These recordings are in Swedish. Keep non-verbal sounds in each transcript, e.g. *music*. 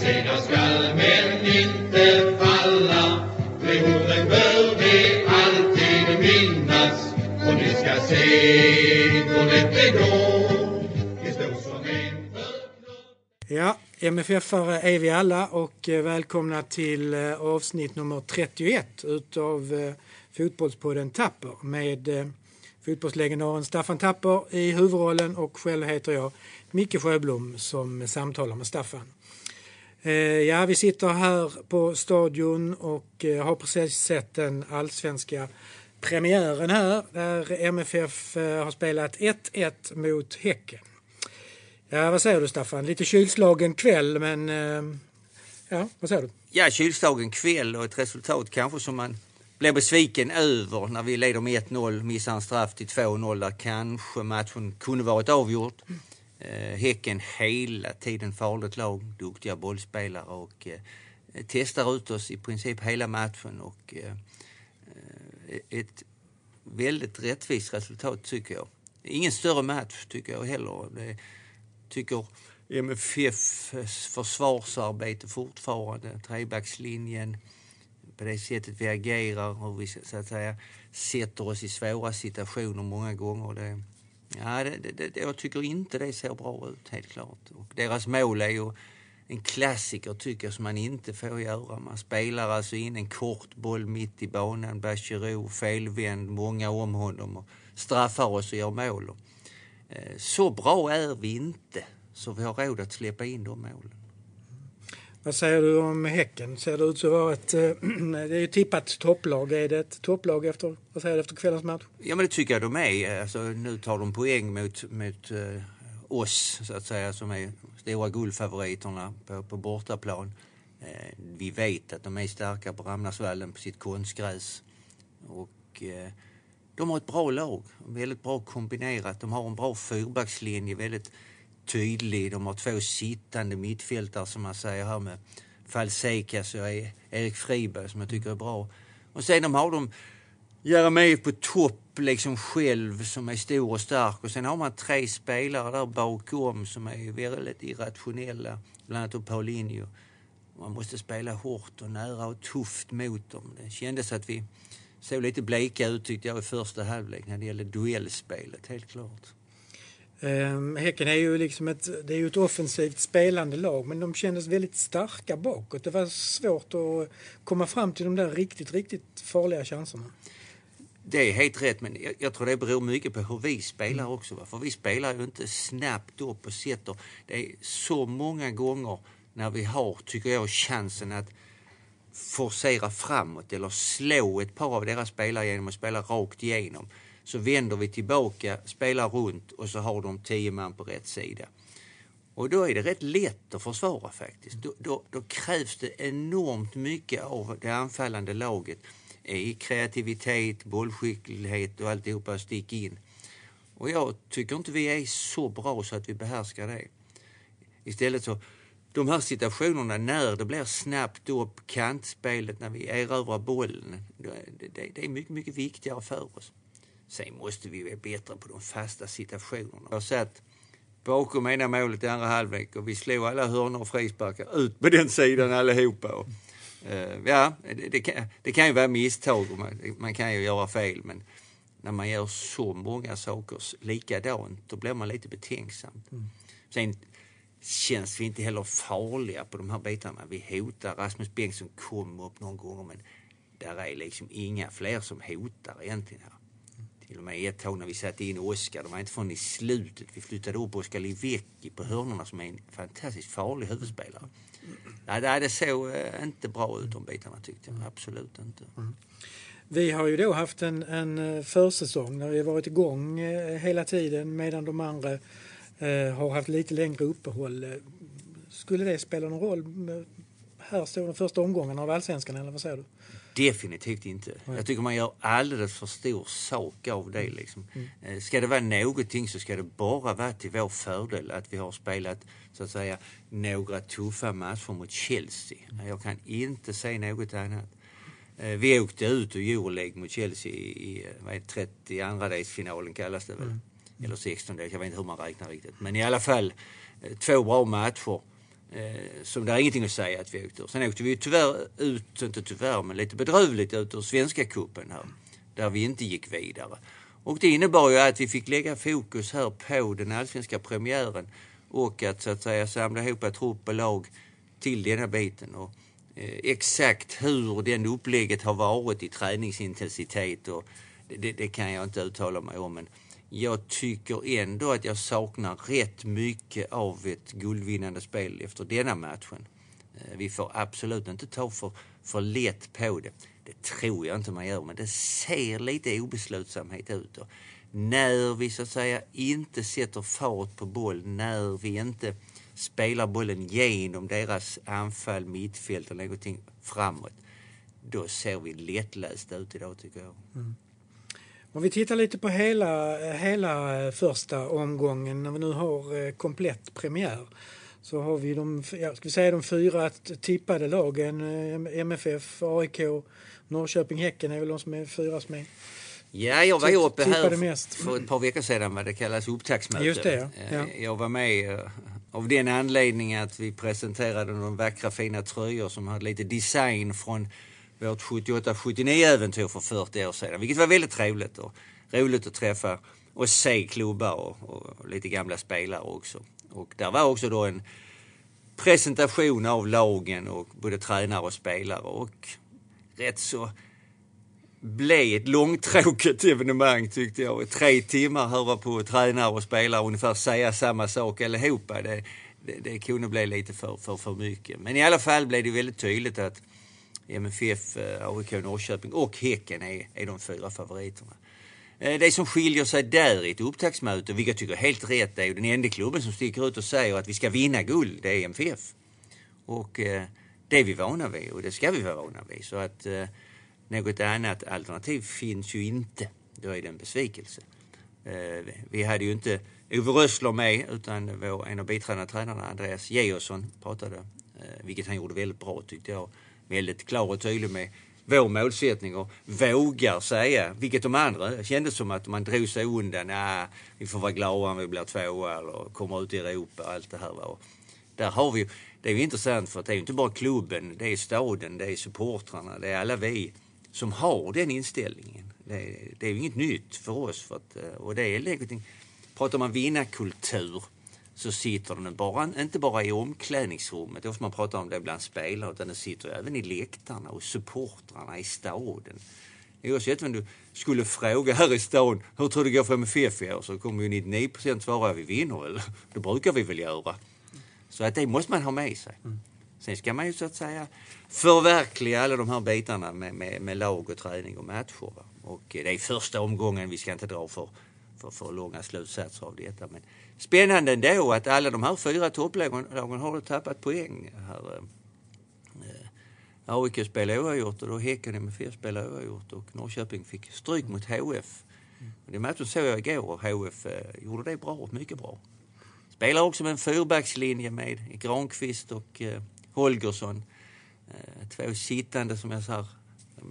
segra skall men inte falla. De bör vi alltid minnas och ni ska se då det går. Ja, MFF-are är vi alla och eh, välkomna till eh, avsnitt nummer 31 utav eh, Fotbollspodden Tapper med fotbollslegendaren Staffan Tapper i huvudrollen och själv heter jag Micke Sjöblom som samtalar med Staffan. Eh, ja, vi sitter här på stadion och eh, har precis sett den allsvenska premiären här där MFF eh, har spelat 1-1 mot Häcken. Ja, vad säger du Staffan? Lite kylslagen kväll, men ja, vad säger du? Ja, kylslagen kväll och ett resultat kanske som man blir besviken över när vi leder med 1-0, missar en straff till 2-0 där kanske matchen kunde varit avgjord. Eh, häcken hela tiden farligt lag, duktiga bollspelare och eh, testar ut oss i princip hela matchen och eh, eh ett väldigt rättvist resultat tycker jag. Ingen större match tycker jag heller. Det tycker MFFs försvarsarbete fortfarande, trebackslinjen, på det sättet vi agerar och vi så att säga sätter oss i svåra situationer många gånger. Det, ja, det, det, det, jag tycker inte det ser bra ut, helt klart. Och deras mål är ju en klassiker tycker jag som man inte får göra. Man spelar alltså in en kort boll mitt i banan, Bachirou felvänd, många om honom och straffar oss och gör mål. Eh, så bra är vi inte så vi har råd att släppa in de målen. Vad säger du om Häcken? Ser det ut att vara ett... Eh, *clears throat* det är ju tippat topplag. Är det ett topplag efter, vad säger du, efter kvällens match? Ja men det tycker jag de är. Alltså, nu tar de poäng mot, mot eh, oss så att säga som är stora guldfavoriterna på, på bortaplan. Eh, vi vet att de är starka på Ramnäsvallen, på sitt konstgräs. Och eh, de har ett bra lag, väldigt bra kombinerat. De har en bra fyrbackslinje, väldigt tydlig. De har två sittande mittfältare som man säger här med Falsekas och Erik Friberg som jag tycker är bra. Och sen de har de Jeremejeff på topp liksom själv som är stor och stark och sen har man tre spelare där bakom som är väldigt irrationella, bland annat Paulinho. Man måste spela hårt och nära och tufft mot dem. Det kändes att vi såg lite bleka ut tyckte jag i första halvlek när det gällde duellspelet, helt klart. Eh, häcken är ju liksom ett, det är ju ett offensivt spelande lag men de kändes väldigt starka bakåt. Det var svårt att komma fram till de där riktigt, riktigt farliga chanserna. Det är helt rätt, men jag, jag tror det beror mycket på hur vi spelar också. Va? För vi spelar ju inte snabbt upp och sätter. Det är så många gånger när vi har, tycker jag, chansen att forcera framåt eller slå ett par av deras spelare genom att spela rakt igenom. Så vänder vi tillbaka, spelar runt och så har de tio man på rätt sida. Och då är det rätt lätt att försvara faktiskt. Då, då, då krävs det enormt mycket av det anfallande laget i kreativitet, bollskicklighet och alltihopa stick in. Och jag tycker inte vi är så bra så att vi behärskar det. Istället så, de här situationerna när det blir snabbt upp, kantspelet, när vi erövrar bollen, det, det, det är mycket, mycket viktigare för oss. Sen måste vi bli bättre på de fasta situationerna. Jag satt bakom ena målet i andra halvlek och vi slog alla hörnor och frisparkar ut på den sidan allihopa. Och, eh, ja, det, det, kan, det kan ju vara misstag och man, man kan ju göra fel men när man gör så många saker likadant då blir man lite betänksam. Sen känns vi inte heller farliga på de här bitarna. Vi hotar, Rasmus Bengtsson kom upp någon gång men där är liksom inga fler som hotar egentligen här. Till och med ett tag när vi satte in Oskar, de var inte från i slutet vi flyttade upp Oskar Livecki på hörnorna som är en fantastiskt farlig huvudspelare. Nej, det, det såg eh, inte bra ut de bitarna tyckte jag. Absolut inte. Mm. Vi har ju då haft en, en eh, försäsong när vi har varit igång eh, hela tiden medan de andra eh, har haft lite längre uppehåll. Skulle det spela någon roll? Här står den första omgången av allsvenskan eller vad säger du? Definitivt inte. Jag tycker man gör alldeles för stor sak av det. Liksom. Eh, Ska det vara någonting så ska det bara vara till vår fördel att vi har spelat så att säga några tuffa matcher mot Chelsea. Jag kan inte se något annat. Eh, Vi åkte ut ur Euroleague mot Chelsea i eh, vad är det, 32 delsfinalen kallas det väl. Eller 16 dels, jag vet inte hur man räknar riktigt. Men i alla fall eh, två bra matcher. Eh, som det är ingenting att säga att vi åkte ur. Sen åkte vi ju tyvärr ut, inte tyvärr, men lite bedrövligt ut ur Svenska kuppen här. Där vi inte gick vidare. Och det innebar ju att vi fick lägga fokus här på den allsvenska premiären och att så att säga samla ihop ett trupp och lag till denna biten. Och, eh, exakt hur den upplägget har varit i träningsintensitet och det, det, kan jag inte uttala mig om. Men jag tycker ändå att jag saknar rätt mycket av ett guldvinnande spel efter denna matchen. Eh, vi får absolut inte ta för, för lätt på det. Det tror jag inte man gör, men det ser lite obeslutsamhet ut. Och när vi så att säga inte sätter fart på boll, när vi inte spelar bollen genom deras anfall, mittfält eller någonting framåt, då ser vi lättlästa ut idag tycker jag. Mm. Om vi tittar lite på hela, hela eh, första omgången när vi nu har eh, komplett premiär så har vi de, jag ska säga de fyra tippade lagen. Eh, MFF, AIK, Norrköping, Häcken är väl de som är fyra som är Ja, jag var ju uppe här för ett par veckor sedan vad det kallas upptaktsmöte. Just det, ja. Jag var med av den anledningen att vi presenterade de vackra fina tröjor som hade lite design från vårt 78-79 äventyr för 40 år sedan. Vilket var väldigt trevligt och roligt att träffa och se klubbar och, och lite gamla spelare också. Och där var också då en presentation av lagen och både tränare och spelare och rätt så blev ett långtråkigt evenemang tyckte jag. Tre timmar höra på tränare och spelare ungefär säga samma sak allihopa. Det, det, det kunde bli lite för, för, för mycket. Men i alla fall blev det väldigt tydligt att MFF, eh, AIK, Norrköping och Häcken är, är de fyra favoriterna. Eh, det som skiljer sig där i ett upptaktsmöte, vilket jag tycker är helt rätt, är ju den enda klubben som sticker ut och säger att vi ska vinna guld, det är MFF. Och eh, det är vi vana vid och det ska vi vara vana vid. Så att eh, något annat alternativ finns ju inte. Då är det en besvikelse. Eh, vi hade ju inte Ove Rössler med utan vår, en av biträdande tränarna, Andreas Georgsson, pratade, eh, vilket han gjorde väldigt bra tyckte jag väldigt klar och tydlig med vår målsättning och vågar säga, vilket de andra kändes som att man drog sig undan. Ja, vi får vara glada om vi blir tvåa eller kommer ut i Europa och allt det här. Och där har vi det är ju intressant för att det är ju inte bara klubben, det är staden, det är supportrarna, det är alla vi som har den inställningen. Det är, det är ju inget nytt för oss. För att, och det är någonting, pratar man vinnarkultur så sitter den bara, inte bara i omklädningsrummet, ofta man pratar om det bland spelare, utan den sitter även i läktarna och supportrarna i staden. Oavsett vem du skulle fråga här i stan, hur tror du det går för MFF i år? Så kommer ju 99 procent svara, vi vinner väl. *laughs* Det brukar vi väl göra. Så att det måste man ha med sig. Mm. Sen ska man ju så att säga förverkliga alla de här bitarna med, med, med lag och träning och matcher. Och det är första omgången, vi ska inte dra för, för, för långa slutsatser av detta. Men Spännande ändå att alla de här fyra topplagen har tappat poäng. Här, eh, eh, AIK spelade oavgjort och då Häcken MFF spelade oavgjort och Norrköping fick stryk mot HF. Mm. Den matchen såg jag igår och HF eh, gjorde det bra, mycket bra. Spelar också med en fyrbackslinje med Granqvist och eh, Holgersson. Eh, två sittande som jag sa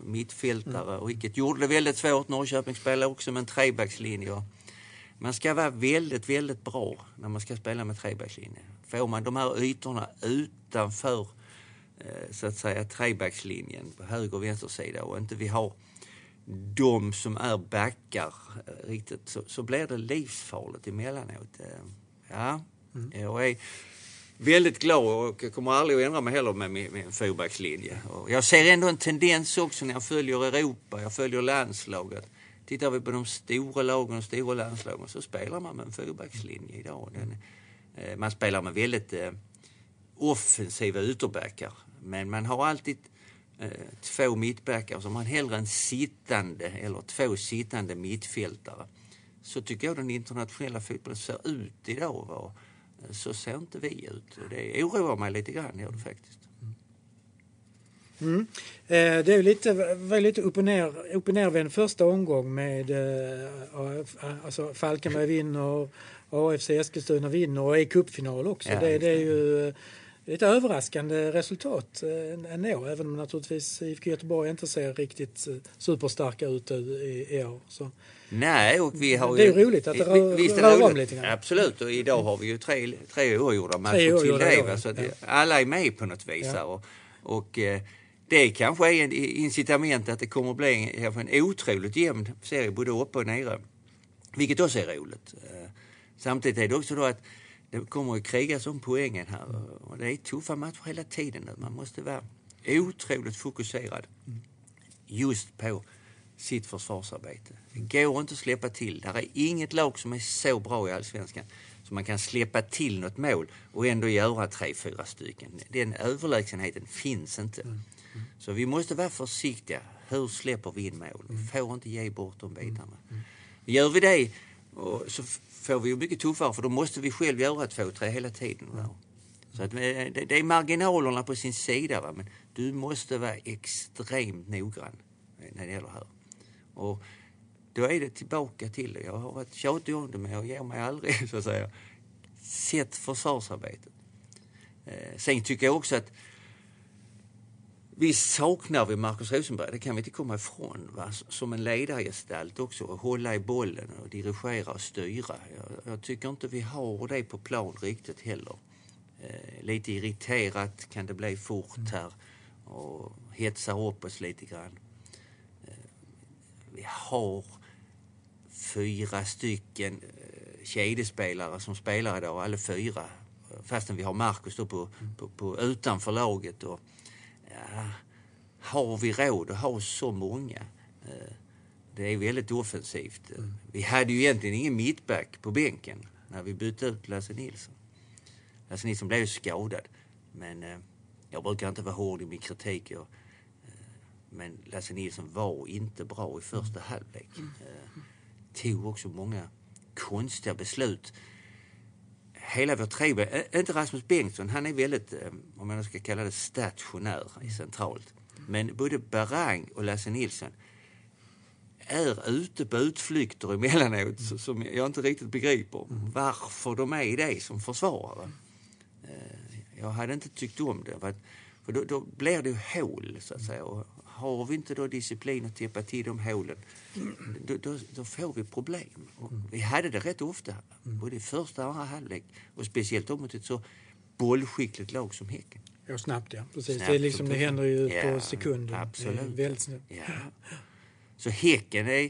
mittfältare, mm. vilket gjorde det väldigt svårt. Norrköping spelade också med en trebackslinje. Man ska vara väldigt, väldigt bra när man ska spela med trebackslinje. Får man de här ytorna utanför eh, så att säga trebackslinjen på höger och vänster sida och inte vi har de som är backar eh, riktigt så, så blir det livsfarligt emellanåt. Eh, ja, mm. jag är väldigt glad och jag kommer aldrig att ändra mig heller med min, min fyrbackslinje. Och jag ser ändå en tendens också när jag följer Europa, jag följer landslaget Tittar vi på de stora lagen och stora landslagen så spelar man med en fyrbackslinje idag. Den, eh, man spelar med väldigt eh, offensiva ytterbackar. Men man har alltid eh, två mittbackar som man hellre en sittande eller två sittande mittfältare. Så tycker jag den internationella fotbollen ser ut idag. Va? Eh, så ser inte vi ut. Det oroar mig lite grann, gör det faktiskt. Mm. Eh, det är lite, var lite upp och, ner, upp och nervänd första omgång med eh, alltså Falkenberg vinner, AFC Eskilstuna vinner och är cupfinal också. Ja, det, det, är ju lite överraskande resultat eh, ändå, även om naturligtvis IFK Göteborg inte ser riktigt eh, superstarka ut i, i år. Så. Nej, och vi har Det är roligt att det rör, visst rör om lite grann. Absolut, och idag har vi ju tre, tre oavgjorda Tre matcher till det. Så att ja. alla är med på något vis. Ja. Och, och eh, det kanske är en incitament att det kommer att bli en, en otroligt jämn serie både uppe och nere. Vilket också är roligt. Eh, samtidigt är det också då att det kommer att krigas om poängen här. Och det är tuffa matcher hela tiden. Man måste vara otroligt fokuserad just på sitt försvarsarbete. Det går inte att släppa till. Det är inget lag som är så bra i Allsvenskan så man kan släppa till något mål och ändå göra tre, fyra stycken. Den överlägsenheten finns inte. Mm. Så vi måste vara försiktiga. Hur släpper vi in mål? Vi får inte ge bort de bitarna. Gör vi det och så får vi ju mycket tuffare för då måste vi själv göra två, tre hela tiden. Va? Så att, eh, det, är marginalerna på sin sida va? men du måste vara extremt noggrann när det gäller här. Och då är det tillbaka till det. Jag har varit tjatig om det men jag ger mig aldrig *laughs* så att säga. Sätt försvarsarbetet. Eh, sen tycker jag också att Visst saknar vi Marcus Rosenberg, det kan vi inte komma ifrån. Va? Som en ledargestalt också, att hålla i bollen och dirigera och styra. Jag, jag tycker inte vi har det på plan riktigt heller. Eh, lite irriterat kan det bli fort här och hetsar upp oss lite grann. Eh, vi har fyra stycken eh, kedjespelare som spelar idag, alla fyra. Fastän vi har Marcus då på, på, på utanför laget. Och, har vi råd att ha så många? Eh, Det är väldigt offensivt. Vi hade ju egentligen ingen mittback på bänken när vi bytte ut Lasse Nilsson. Lasse Nilsson blev ju skadad. Men eh, jag brukar inte vara hård i min kritik. Jag, eh, men Lasse Nilsson var inte bra i första halvlek. Eh, tog också många konstiga beslut. Hela vår tribe, inte Rasmus Bengtsson, han är väldigt, eh, om man ska kalla det stationär i centralt. Men både Barang och Lasse Nilsson är ute på utflykter emellanåt mm. som jag inte riktigt begriper varför de är det som försvarare. Eh, jag hade inte tyckt om det. För, att, för då, då blir det ju hål, så att säga. Och har vi inte då disciplin att täppa till de hålen, då, då, då får vi problem. Och vi hade det rätt ofta, både i första och andra halvlek. Och speciellt då mot ett så bollskickligt lag som Häcken. Ja, snabbt ja. Precis. Snabbt det, är liksom, det händer ju Ja, på sekunder. absolut. Väldigt snabbt. Ja. Så Häcken är,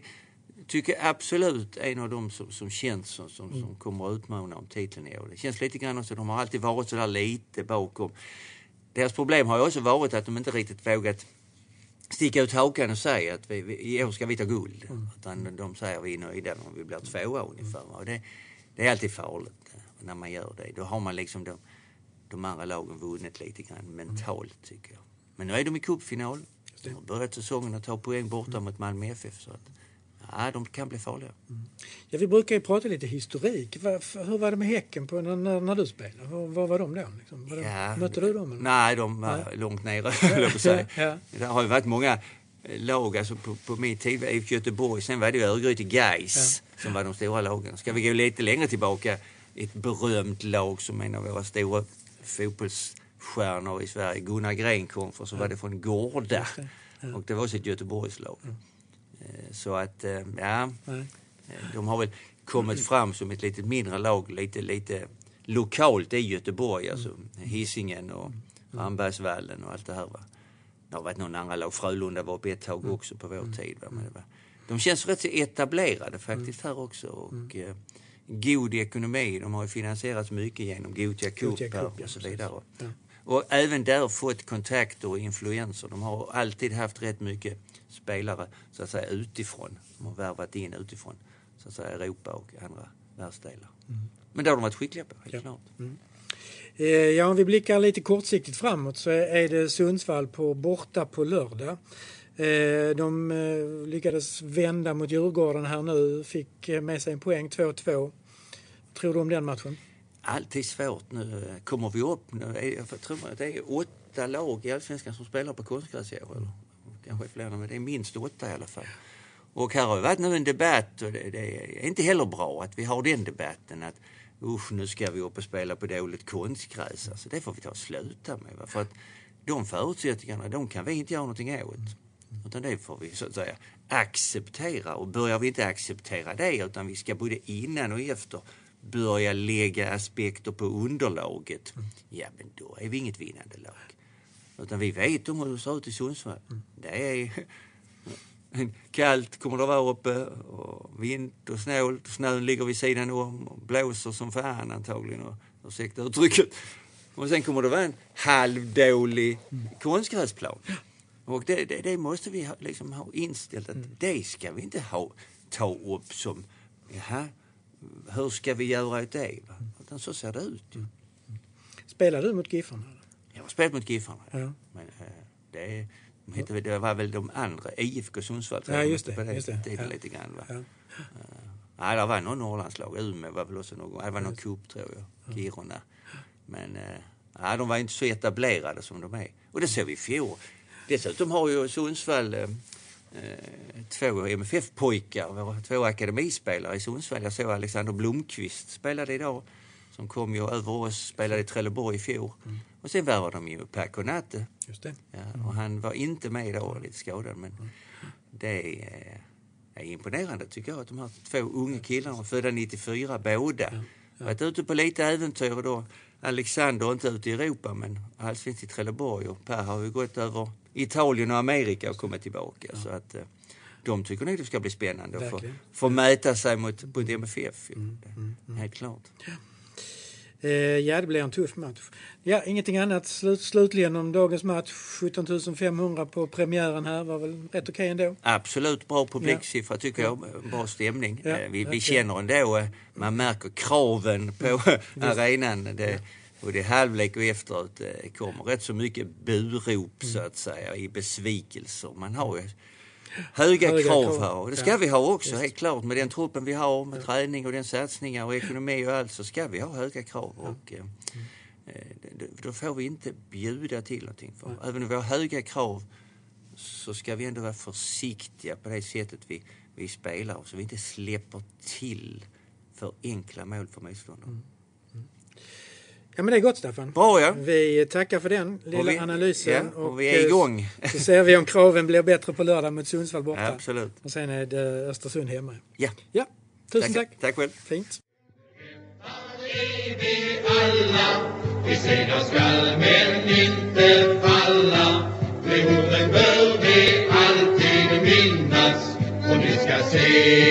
tycker absolut en av dem som, som känns som, som, som kommer att utmana om titeln i år. Det känns lite grann också, de har alltid varit sådär lite bakom. Deras problem har ju också varit att de inte riktigt vågat sticka ut hakan och säga att vi, vi, i år ska vi ta guld. Utan de säger vi är nöjda om vi blir tvåa ungefär. Och det, det är alltid farligt eh, när man gör det. Då har man liksom de, de andra lagen vunnit lite grann mentalt tycker jag. Men nu är de i cupfinal. De har börjat säsongen att ta poäng borta mot Malmö FF. Så att, ja, de kan bli farliga. Ja, vi brukar ju prata lite historik. Hur var det med Häcken på när, när, du spelade? Var, var var de då? Liksom? Var de, Ja, mötte du dem? Eller? Nej, de var långt nere, *laughs* höll jag på att säga. Ja. Det har ju varit många eh, lag, alltså på, på min tid IFK Göteborg, sen var det ju Örgryte Gais som var de stora lagen. Ska vi gå lite längre tillbaka, ett berömt lag som en av våra stora fotbollsstjärnor i Sverige, Gunnar Gren kom från, så var det från Gårda. Och det var också ett Göteborgslag. Eh, Så att, eh, ja. Eh, de har väl kommit fram som ett lite mindre lag, lite, lite lokalt i Göteborg, alltså Hisingen och Rambergsvallen och allt det här. Va? Det har varit någon andra lag, Frölunda var uppe ett tag också på vår tid. Va? Men det var, de känns rätt så etablerade faktiskt här också. Och, eh, god ekonomi, de har ju finansierats mycket genom Gothia Cup och så vidare. Ja. Och även där fått kontakter och influenser. De har alltid haft rätt mycket spelare så att säga utifrån. De har värvat in utifrån så att säga Europa och andra världsdelar. Men det har de varit skickliga på, helt Ja. klart. Eh, Ja, om vi blickar lite kortsiktigt framåt så är det Sundsvall på borta på lördag. Eh, De eh, lyckades vända mot Djurgården här nu, fick med sig en poäng, 2-2. Vad tror du om den matchen? Alltid svårt nu. Kommer vi upp nu? är- Jag tror att det är åtta lag i Allsvenskan som spelar på konstgräs i år. Eller? Kanske fler, men det är minst åtta i alla fall. Och här har det varit nu en debatt och det, det är inte heller bra att vi har den debatten. Att usch nu ska vi upp och spela på dåligt konstgräs. Alltså, det får vi ta och sluta med. Va? För att de förutsättningarna, de kan vi inte göra någonting åt. Utan det får vi så att säga acceptera. Och börjar vi inte acceptera det utan vi ska både innan och efter börja lägga aspekter på underlaget. Ja, men då är vi inget vinnande lag. Utan vi vet om hur det ser ut i Sundsvall. Det är *laughs* kallt kommer det vara uppe och vind och snålt. Snön ligger vid sidan om och blåser som fan antagligen. Och, ursäkta uttrycket. Och sen kommer det vara en halvdålig konstgräsplan. Och det, det, det, måste vi ha, liksom ha inställt att mm. det ska vi inte ha, ta upp som, jaha, hur ska vi göra det? Va? Utan så ser det ut. Mm. Spelar du mot Giffarna? Jag har spelat mot Giffarna. Ja. Men, äh, det, de det var väl de andra, IFK Sundsvall. Ja, just det. På det, just det. Ja. lite grann. Va? Ja. Uh, nej, det var någon Norrlandslag. Umeå var väl också någon, det var någon cup tror jag. Kiruna. Men uh, nej, de var inte så etablerade som de är. Och det såg vi i fjol. Dessutom har ju Sundsvall eh, eh två MFF-pojkar, två akademispelare i Sundsvall. Jag såg Alexander Blomqvist spelade idag. Som kom ju över oss, spelade i Trelleborg i fjol. Mm. Och sen var de ju Per Konate. Just det. Ja, och han var inte med idag, lite skadad. Men mm. det är, är, imponerande tycker jag att de här två unga killarna, födda 94 båda, ja. Ja. varit ute på lite äventyr då. Alexander inte ute i Europa men allsvenskt i Trelleborg och Per har ju gått över Italien och Amerika och kommit tillbaka. Ja. Så att eh, de tycker nog det ska bli spännande att få, få mäta sig mot, mot MFF. Mm, mm, mm. Helt klart. Ja. Eh, ja, det blir en tuff match. Ja, ingenting annat. Slut, slutligen om dagens match. 17 500 på premiären här var väl rätt okej okay ändå? Absolut bra publiksiffra ja. tycker jag. Bra stämning. Ja, eh, vi, vi känner ändå, eh, man märker kraven på *laughs* arenan. Det, både halvlek och efteråt kommer rätt så mycket burop så att säga i besvikelser. Man har ju höga, höga krav, krav här och det ska ja. vi ha också Just. helt klart med den truppen vi har med ja. träning och den satsningar och ekonomi och allt så ska vi ha höga krav. Ja. Och, eh, mm. då får vi inte bjuda till någonting. För även om vi har höga krav så ska vi ändå vara försiktiga på det sättet vi, vi spelar så vi inte släpper till för enkla mål för motståndare. Mm. Ja men det är gott Staffan. Bra ja. Vi tackar för den lilla vi, analysen. Ja, och, och, vi är igång. Eh, så ser vi om kraven blir bättre på lördag mot Sundsvall borta. Ja, absolut. Och sen är det Östersund hemma. Ja. Ja, tusen tack. Tack, tack själv. Fint. vi alla, vi segrar skall men inte falla. Orden bör vi alltid minnas och ni ska se